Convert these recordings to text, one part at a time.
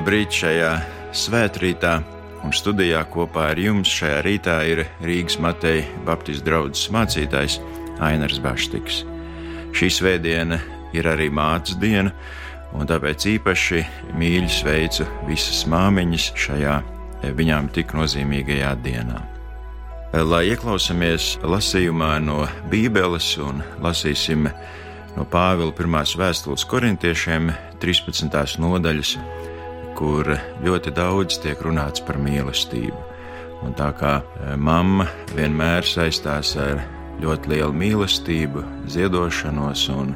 Labrīt šajā svētkrītā un studijā kopā ar jums šajā rītā ir Rīgas Mateja Baptistu draugs mācītājs Ainars Baštiks. Šī svētdiena ir arī mātes diena, un tāpēc īpaši mīļi sveicu visas māmiņas šajā viņām tik nozīmīgajā dienā. Lai ieklausāmies lasījumā no Bībeles un lasīsim no Pāvila pirmās vēstules korintiešiem 13. nodaļas kur ļoti daudz tiek runāts par mīlestību. Un tā kā e, mamma vienmēr saistās ar ļoti lielu mīlestību, ziedošanos un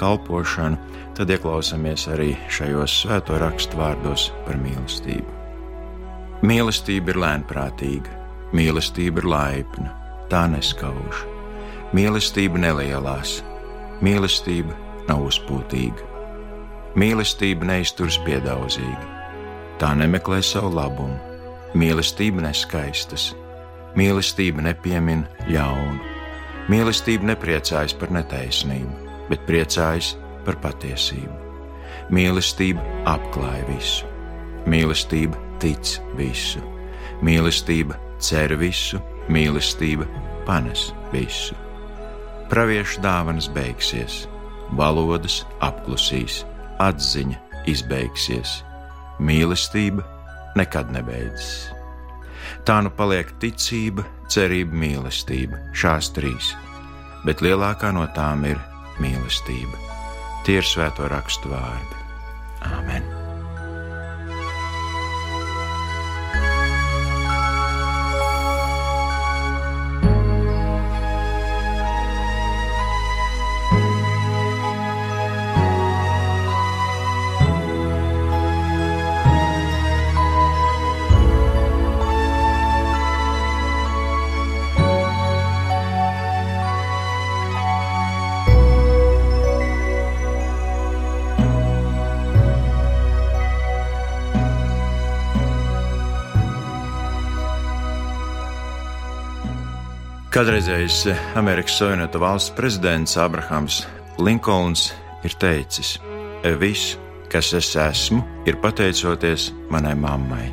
kalpošanu, tad ieklausāmies arī šajos svēto rakstu vārdos par mīlestību. Mīlestība ir lēnprātīga, mīlestība ir laipna, tā neskauž. Mīlestība nelielās, mīlestība nav uzpūtīga. Mīlestība neizturas piedaudzīgi, Tā nemeklē savu labumu, mīlestība neskaistas, mīlestība nepiemin ļaunu, mīlestība nepriecājas par netaisnību, bet priecājas par patiesību. Mīlestība apklāj visu, mīlestība tic visu, mīlestība cer visu, mīlestība panes visu. Praviešu dāvanas beigsies, valodas apklusīs, atziņa izbeigsies mīlestība nekad nebeidzas. Tā nu paliek ticība, cerība, mīlestība, šās trīs, bet lielākā no tām ir mīlestība. Tie ir svēto rakstu vārdi. Āmen! Kādreizējais Amerikas Savienoto Valstu prezidents Abrahams Linkolns ir teicis: Viss, kas es esmu, ir pateicoties manai mammai.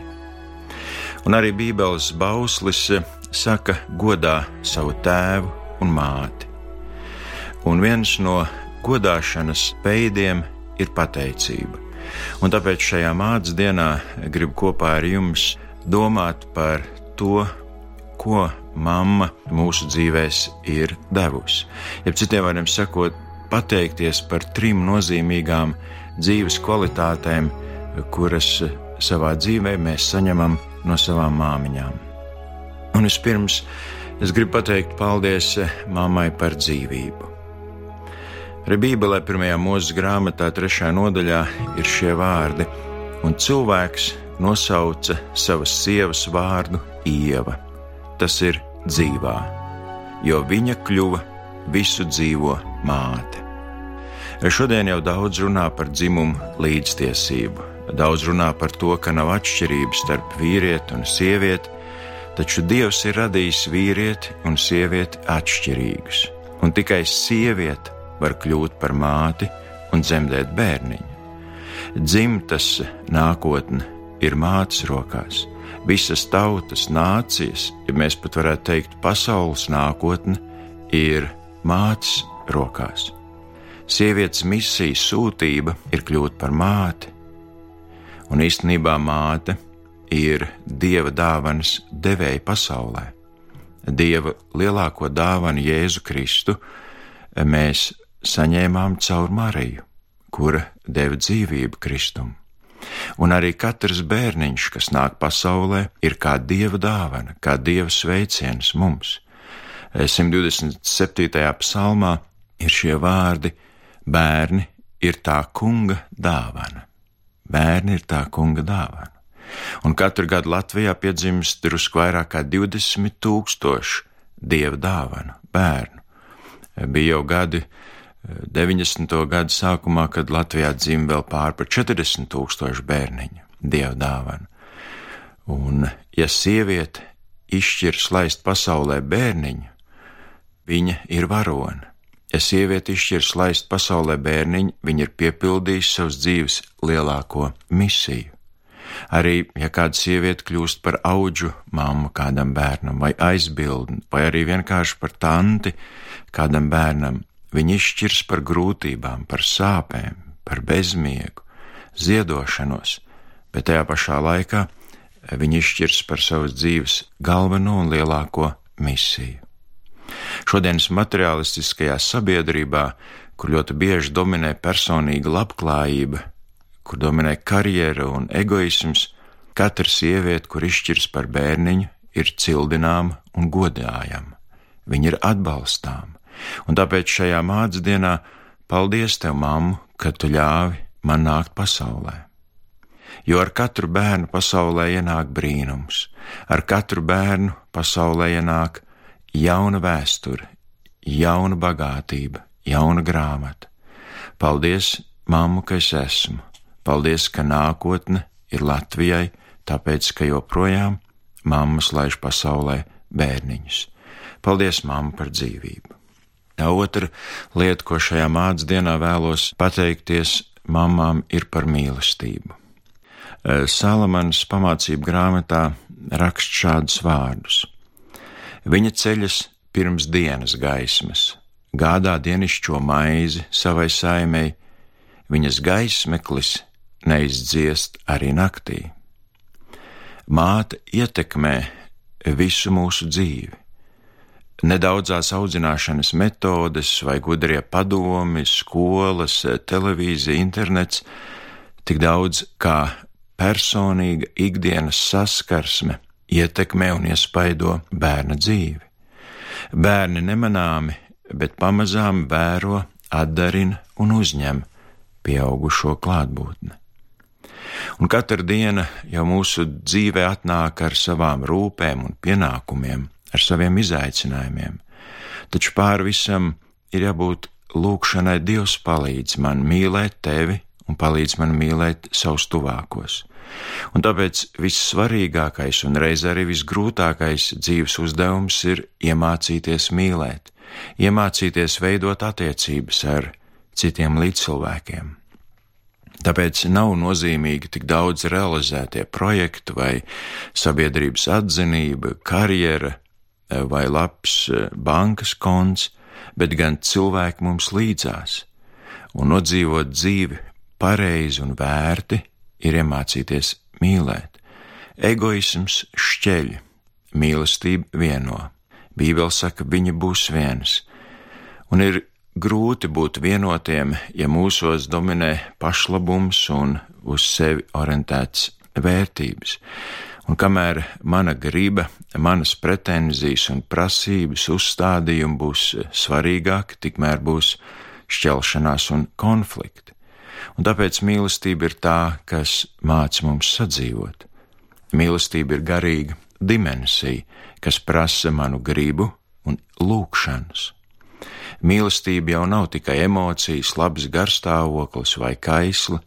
Un arī Bībeles bauslis saka, godā savu tēvu un māti. Un viens no godāšanas veidiem ir pateicība. Un tāpēc šajā mātes dienā gribu kopā ar jums domāt par to, ko mamma mūsu dzīvēs ir devusi. Ja citiem vārdiem sakot, pateikties par trim nozīmīgām dzīves kvalitātēm, kuras savā dzīvē mēs saņemam no savām māmiņām. Un vispirms es gribu pateikt paldies mammai par dzīvību. Arī Bībelē, pirmajā mūža grāmatā, trešajā nodaļā, ir šie vārdi, un cilvēks nosauca savas sievas vārdu Ieva tas ir dzīvā, jo viņa kļuva visu dzīvo māte. Šodien jau daudz runā par dzimumu līdztiesību, daudz runā par to, ka nav atšķirības starp vīrieti un sievieti, taču Dievs ir radījis vīrieti un sievieti atšķirīgus, un tikai sieviete var kļūt par māti un dzemdēt bērniņu. Dzimtas nākotne ir mātes rokās visas tautas, nācijas, ja mēs pat varētu teikt, pasaules nākotne ir mātes rokās. Sievietes misijas sūtība ir kļūt par māti, un īstenībā māte ir dieva dāvanas devēja pasaulē. Dieva lielāko dāvanu Jēzu Kristu mēs saņēmām caur Mariju, kura deva dzīvību Kristum. Un arī katrs bērniņš, kas nāk pasaulē, ir kā dieva dāvana, kā dieva sveiciens mums. 127. psalmā ir šie vārdi: Bērni ir tā kunga dāvana. Bērni ir tā kunga dāvana. Un katru gadu Latvijā piedzimst drusku vairāk kā 20 tūkstoši dieva dāvanu bērnu. Bija jau gadi, 90. gadu sākumā, kad Latvijā dzimta vēl pār par 40 tūkstošu bērniņu, dievu dāvana. Un, ja sieviete izšķirs laist pasaulē bērniņu, viņa ir varone. Ja sieviete izšķirs laist pasaulē bērniņu, viņa ir piepildījusi savas dzīves lielāko misiju. Arī, ja kāda sieviete kļūst par auģu mammu kādam bērnam, vai aizbildni, vai arī vienkārši par tanti kādam bērnam, viņi izšķirs par grūtībām, par sāpēm, par bezmiegu, ziedošanos, bet tajā pašā laikā viņi izšķirs par savas dzīves galveno un lielāko misiju. Šodienas materiālistiskajā sabiedrībā, kur ļoti bieži dominē personīga labklājība, kur dominē karjera un egoisms, katra sieviete, kur izšķirs par bērniņu, ir cildināma un godājama. Viņa ir atbalstāma, un tāpēc šajā mācības dienā paldies tev, mammu, ka tu ļāvi man nākt pasaulē. Jo ar katru bērnu pasaulē ienāk brīnums, ar katru bērnu pasaulē ienāk jauna vēsture, jauna bagātība, jauna grāmata. Paldies, mammu, ka es esmu! Paldies, ka nākotne ir Latvijai, tāpēc, ka joprojām mammas laiž pasaulē bērniņus. Paldies, mamma, par dzīvību! Otra lieta, ko šajā mācības dienā vēlos pateikties mamām, ir par mīlestību. Eh, Salamans pamācību grāmatā rakst šādus vārdus: Viņa ceļas pirms dienas gaismas, gādā dienišķo maizi savai saimei, viņas gaismeklis neizdziest arī naktī. Māte ietekmē visu mūsu dzīvi. Nedaudzās audzināšanas metodes vai gudrie padomi, skolas, televīzija, internets, tik daudz kā personīga ikdienas saskarsme ietekmē un iespaido bērna dzīvi. Bērni nemanāmi, bet pamazām vēro, atdarina un uzņem pieaugušo klātbūtni. Un katra diena jau mūsu dzīvē atnāk ar savām rūpēm un pienākumiem, ar saviem izaicinājumiem, taču pāri visam ir jābūt lūkšanai Dievs palīdz man mīlēt tevi un palīdz man mīlēt savus tuvākos. Un tāpēc vissvarīgākais un reiz arī visgrūtākais dzīves uzdevums ir iemācīties mīlēt, iemācīties veidot attiecības ar citiem līdzcilvēkiem. Tāpēc nav nozīmīgi tik daudz realizētie projekti vai sabiedrības atzinība, karjera vai labs eh, bankas konts, bet gan cilvēki mums līdzās. Un nodzīvot dzīvi pareizi un vērti ir iemācīties mīlēt. Egoisms šķeļ, mīlestība vieno. Bībele saka, viņa būs viens. Un ir grūti būt vienotiem, ja mūsos dominē pašlabums un uz sevi orientēts vērtības. Un kamēr mana griba, manas pretenzijas un prasības uzstādījumi būs svarīgāki, tikmēr būs šķelšanās un konflikti. Un tāpēc mīlestība ir tā, kas māca mums sadzīvot. Mīlestība ir garīga dimensija, kas prasa manu gribu un lūkšanas. Mīlestība jau nav tikai emocijas, labs garstāvoklis vai kaisla.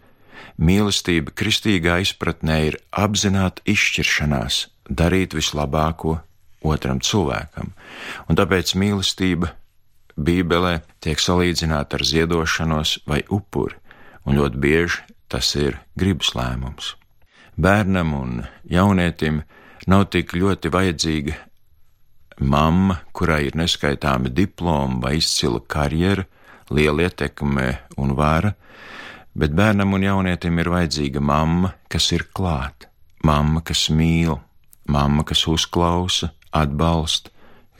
Mīlestība kristīgā izpratnē ir apzināta izšķiršanās, darīt vislabāko otram cilvēkam, un tāpēc mīlestība Bībelē tiek salīdzināta ar ziedošanos vai upuri, un ļoti bieži tas ir gribas lēmums. Bērnam un jaunietim nav tik ļoti vajadzīga mamma, kurai ir neskaitāmi diplomi vai izcila karjera, liela ietekme un vara, bet bērnam un jaunietim ir vajadzīga mamma, kas ir klāt, mamma, kas mīl, mamma, kas uzklausa, atbalsta,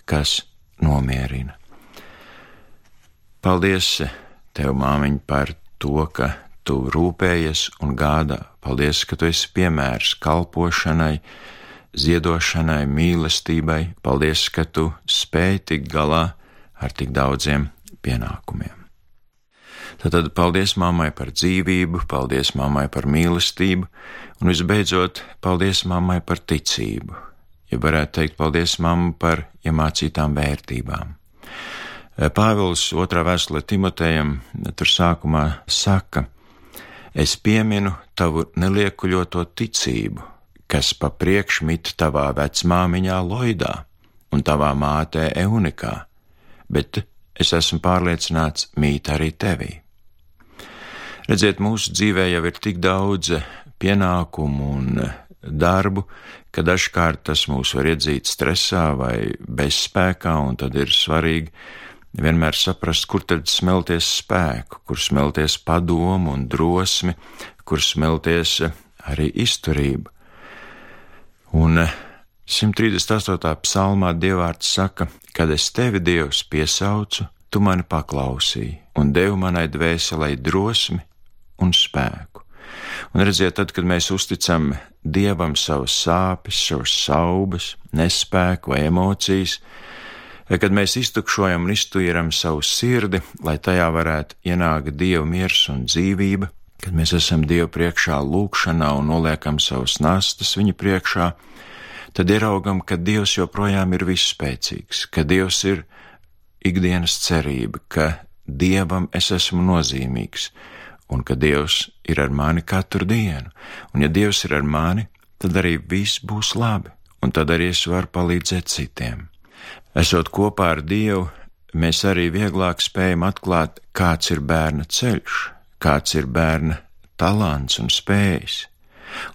kas nomierina. Paldies tev, māmiņ, par to, ka tu rūpējies un gādā. Paldies, ka tu esi piemērs kalpošanai, ziedošanai, mīlestībai. Paldies, ka tu spēj tikt galā ar tik daudziem pienākumiem. Tad paldies mammai par dzīvību, paldies mammai par mīlestību, un visbeidzot, paldies mammai par ticību. Ja varētu teikt, paldies mammai par iemācītām vērtībām. Pāvils otrā vēstulē Timotejam tur sākumā saka: Es pieminu tavu neliekuļoto ticību, kas pa priekš mit tavā vecmāmiņā Loidā un tavā mātē Eunikā, bet es esmu pārliecināts mīt arī tevī. Redziet, mūsu dzīvē jau ir tik daudz pienākumu un darbu, ka dažkārt tas mūs var iedzīt stresā vai bezspēkā, un tad ir svarīgi vienmēr saprast, kur tad smelties spēku, kur smelties padomu un drosmi, kur smelties arī izturība. Un 138. psalmā Dievvvārds saka, kad es tevi Dievs piesaucu, tu mani paklausīji un devi manai dvēselē drosmi un spēku. Un redziet, tad, kad mēs uzticam Dievam savas sāpes, savas saubas, nespēku emocijas, kad mēs iztukšojam un iztuiram savu sirdi, lai tajā varētu ienākt Dieva miers un dzīvība, kad mēs esam Dieva priekšā lūkšanā un noliekam savus nastas viņa priekšā, tad ieraugam, ka Dievs joprojām ir visspēcīgs, ka Dievs ir ikdienas cerība, ka Dievam es esmu nozīmīgs, un ka Dievs ir ar mani katru dienu, un ja Dievs ir ar mani, tad arī viss būs labi, un tad arī es varu palīdzēt citiem. Esot kopā ar Dievu, mēs arī vieglāk spējam atklāt, kāds ir bērna ceļš, kāds ir bērna talants un spējas,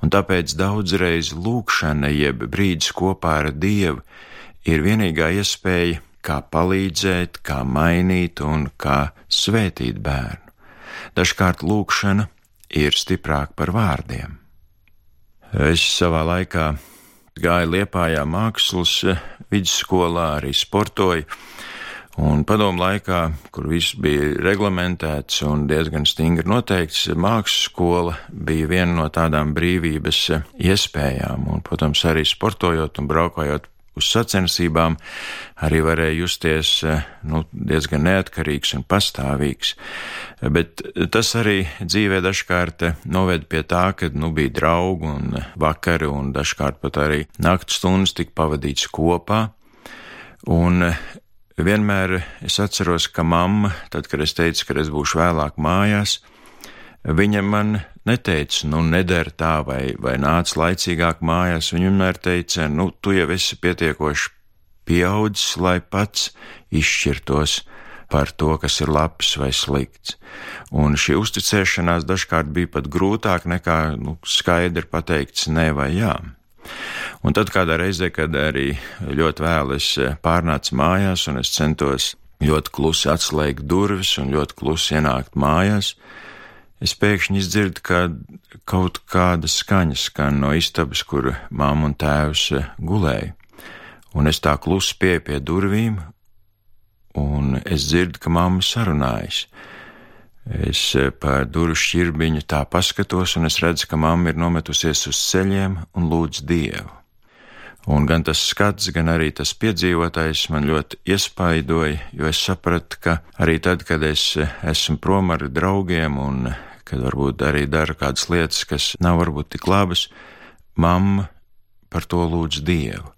un tāpēc daudzreiz lūkšana jeb brīdis kopā ar Dievu ir vienīgā iespēja, kā palīdzēt, kā mainīt un kā svētīt bērnu. Dažkārt lūkšana ir stiprāka par vārdiem. Es savā laikā gāju Liepājā mākslas vidusskolā, arī sportoju, un padomu laikā, kur viss bija reglamentēts un diezgan stingri noteikts, mākslas skola bija viena no tādām brīvības iespējām, un, protams, arī sportojot un braukājot uz sacensībām, arī varēja justies eh, nu, diezgan neatkarīgs un pastāvīgs. Bet tas arī dzīvē dažkārt eh, noved pie tā, ka nu, bija draugi un vakari, un dažkārt pat arī naktas stundas tika pavadīts kopā. Un eh, vienmēr es atceros, ka mamma, tad, kad es teicu, ka es būšu vēlāk mājās, viņa man neteica, nu, nedara tā, vai, vai nāc laicīgāk mājās. Viņa vienmēr teica, nu, tu jau esi pietiekoši pieaudzis, lai pats izšķirtos par to, kas ir labs vai slikts. Un šī uzticēšanās dažkārt bija pat grūtāk nekā nu, skaidri pateikts nē vai jā. Un tad kādā reizē, kad arī ļoti vēl es pārnācu mājās un es centos ļoti klusi atslēgt durvis un ļoti klusi ienākt mājās, es pēkšņi izdzirdu, ka kaut kāda skaņa skan no istabas, kur māma un tēvs eh, gulēja. Un es tā klusi pieeju pie durvīm, un es dzirdu, ka mamma sarunājas. Es eh, pa durvju šķirbiņu tā paskatos, un es redzu, ka mamma ir nometusies uz ceļiem un lūdz Dievu. Un gan tas skats, gan arī tas piedzīvotais man ļoti iespaidoja, jo es sapratu, ka arī tad, kad es eh, esmu prom ar draugiem un kad varbūt arī dara kādas lietas, kas nav varbūt tik labas, mamma par to lūdz Dievu.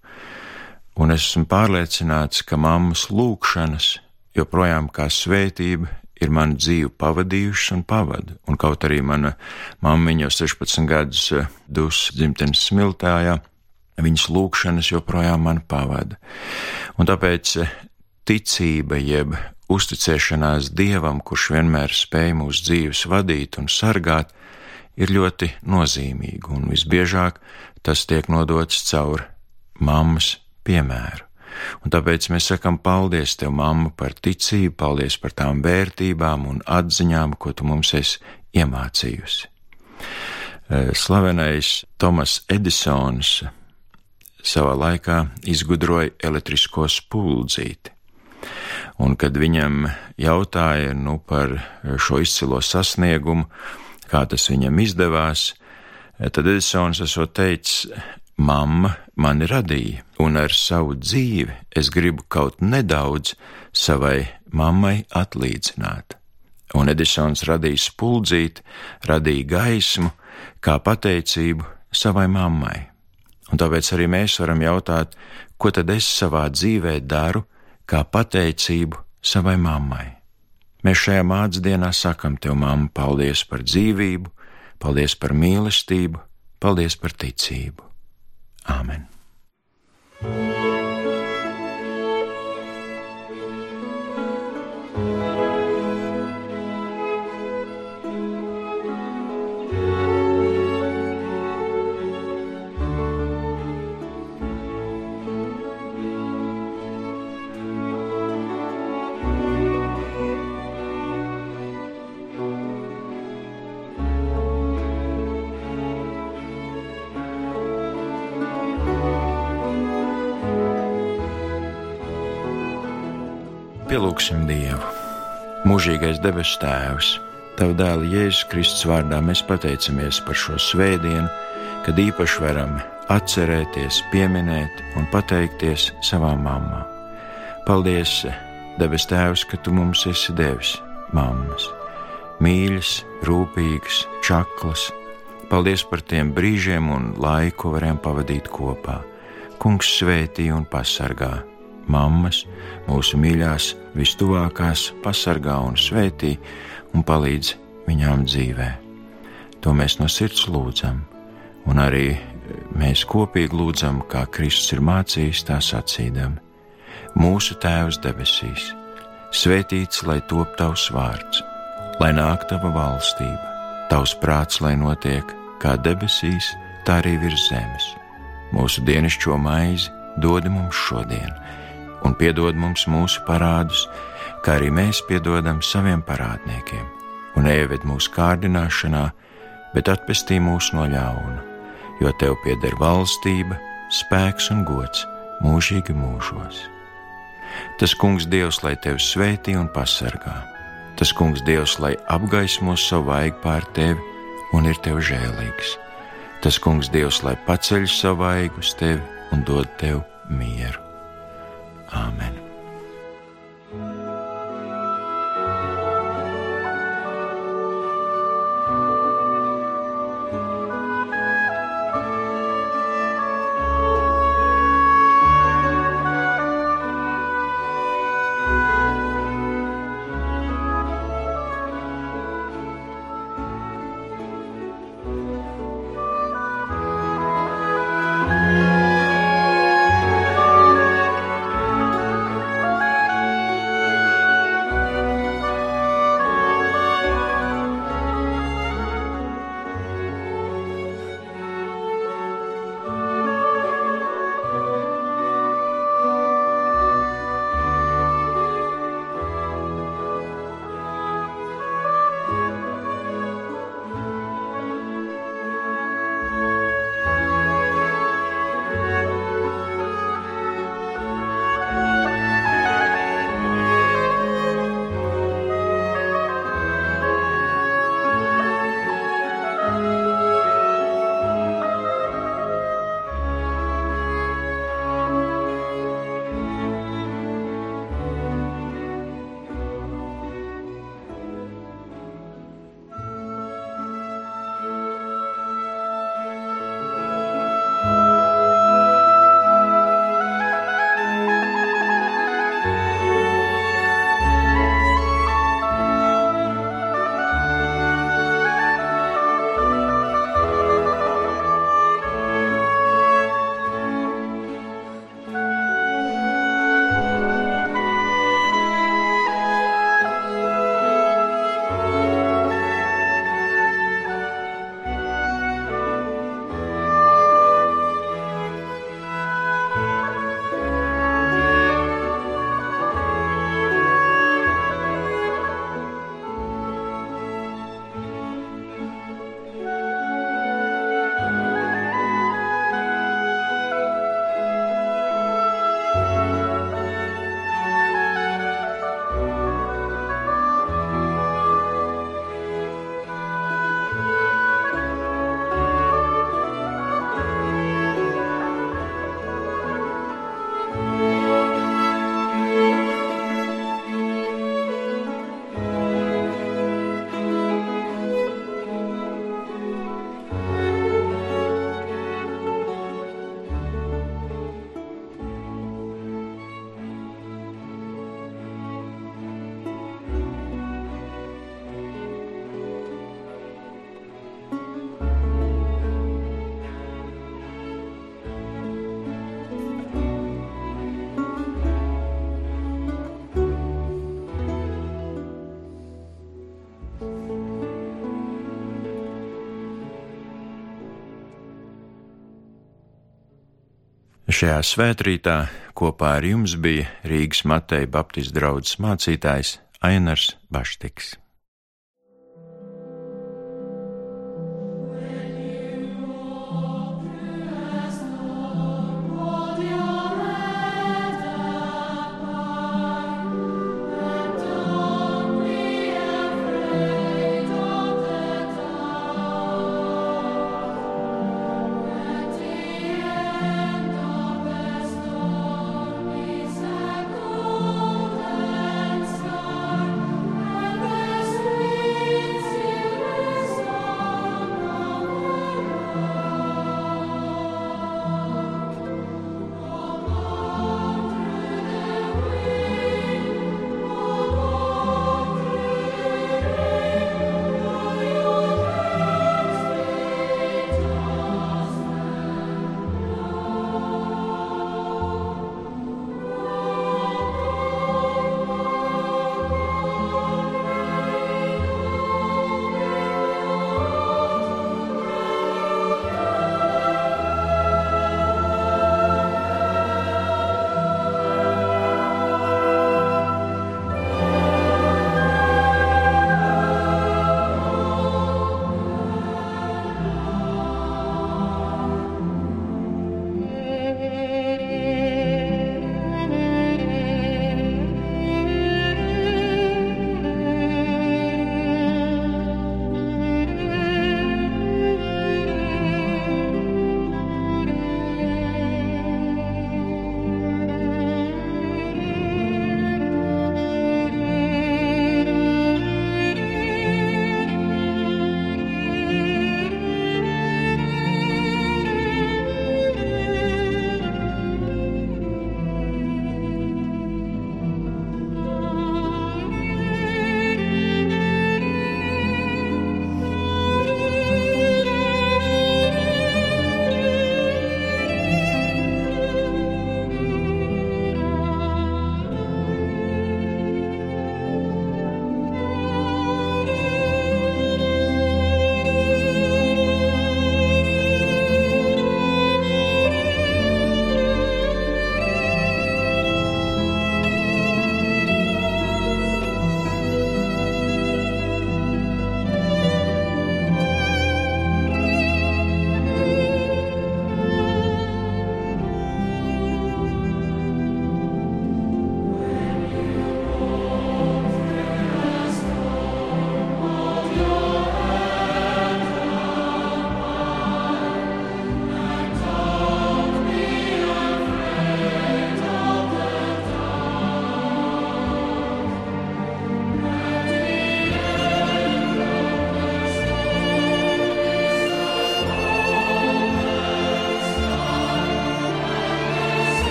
Un es esmu pārliecināts, ka mammas lūgšanas joprojām kā svētība ir manu dzīvi pavadījušas un pavada. Un kaut arī mana mammiņa jau 16 gadus eh, dus dzimtenes smiltājā, viņas lūgšanas joprojām man pavada. Un tāpēc eh, ticība jeb uzticēšanās Dievam, kurš vienmēr spēj mūsu dzīves vadīt un sargāt, ir ļoti nozīmīga, un visbiežāk tas tiek nodots caur mammas piemēru. Un tāpēc mēs sakam paldies tev, mamma, par ticību, paldies par tām vērtībām un atziņām, ko tu mums esi iemācījusi. Eh, slavenais Tomas Edisons savā laikā izgudroja elektrisko spuldzīti un kad viņam jautāja nu, par šo izcilo sasniegumu, kā tas viņam izdevās, tad Edisons esot teicis, mamma mani radīja, un ar savu dzīvi es gribu kaut nedaudz savai mammai atlīdzināt. Un Edisons radīja spuldzīti, radīja gaismu, kā pateicību savai mammai. Un tāpēc arī mēs varam jautāt, ko tad es savā dzīvē daru, kā pateicību savai mammai. Mēs šajā mācības dienā sakam tev, mamma, paldies par dzīvību, paldies par mīlestību, paldies par ticību. Āmen! Pielūgsim Dievu. Mūžīgais debesu Tēvs, Tava dēla Jēzus Kristus vārdā mēs pateicamies par šo svētdienu, kad īpaši varam atcerēties, pieminēt un pateikties savām mamām. Paldies, debes Tēvs, ka Tu mums esi devis mammas, mīļas, rūpīgas, čaklas. Paldies par tiem brīžiem un laiku varējām pavadīt kopā. Kungs svētī un pasargā mammas, mūsu mīļās, vistuvākās, pasargā un svētī un palīdz viņām dzīvē. To mēs no sirds lūdzam, un arī mēs kopīgi lūdzam, kā Kristus ir mācījis tā sacīdam: Mūsu Tēvs debesīs, svētīts lai top tavs vārds, lai nāk tava valstība, tavs prāts, lai notiek kā debesīs, tā arī virs zemes. Mūsu dienascho maizi dod mums šodien un piedod mums mūsu parādus, kā arī mēs piedodam saviem parādniekiem, un neieved mūsu kārdināšanā, bet atpestī mūs no ļauna, jo tev pieder valstība, spēks un gods mūžīgi mūžos. Tas kungs Dievs, lai tevi svētī un pasargā, tas kungs Dievs, lai apgaismo savu vaigu pār tevi un ir tev žēlīgs. Tas kungs Dievs, lai paceļ savu vaigu uz tevi un dod tev mieru. Amen. Šajā svētkrītā kopā ar jums bija Rīgas Mateja Baptistu draugs mācītājs Ainars Baštiks.